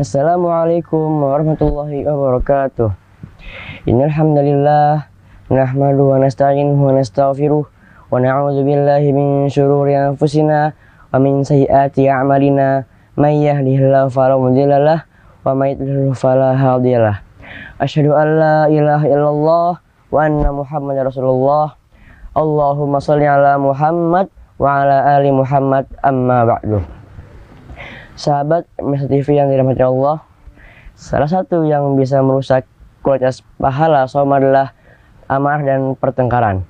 Assalamualaikum warahmatullahi wabarakatuh. Innal hamdalillah nahmaduhu wa nasta'inuhu wa nastaghfiruh wa na'udzu billahi min shururi anfusina wa min sayyiati a'malina may yahdihillahu fala mudhillalah wa may yudlil fala hadiyalah. Asyhadu an la ilaha illallah wa anna Muhammadar Rasulullah. Allahumma shalli ala Muhammad wa ala ali Muhammad amma ba'du. Sahabat Mesa TV yang dirahmati Allah, salah satu yang bisa merusak kualitas pahala som adalah amarah dan pertengkaran.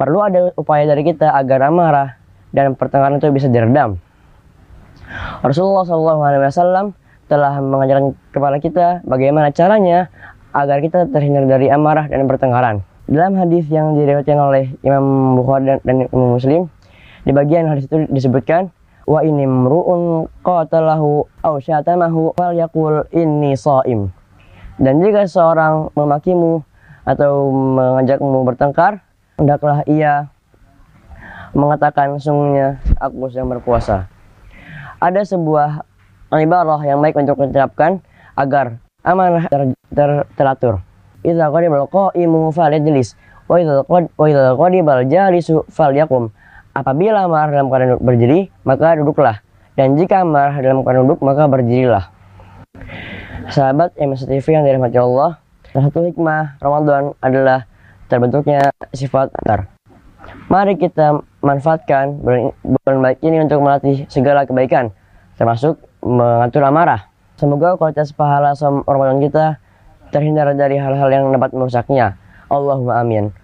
Perlu ada upaya dari kita agar amarah dan pertengkaran itu bisa diredam. Rasulullah SAW telah mengajarkan kepada kita bagaimana caranya agar kita terhindar dari amarah dan pertengkaran. Dalam hadis yang diriwayatkan oleh Imam Bukhari dan, dan Imam Muslim, di bagian hadis itu disebutkan wa ini mru'un qatalahu aw syatamahu fal yaqul inni shaim. Dan jika seorang memakimu atau mengajakmu bertengkar, hendaklah ia mengatakan sungguhnya aku sedang berpuasa. Ada sebuah ibarah yang baik untuk diterapkan agar amanah ter, ter, teratur. Idza qadibal qa'imu falyajlis wa idza wa idza qadibal jalisu falyakum. Apabila marah dalam keadaan berdiri, maka duduklah. Dan jika marah dalam keadaan duduk, maka berdirilah. Sahabat MSTV yang dirahmati Allah, salah satu hikmah Ramadan adalah terbentuknya sifat antar. Mari kita manfaatkan bulan baik ini untuk melatih segala kebaikan, termasuk mengatur amarah. Semoga kualitas pahala Ramadan kita terhindar dari hal-hal yang dapat merusaknya. Allahumma amin.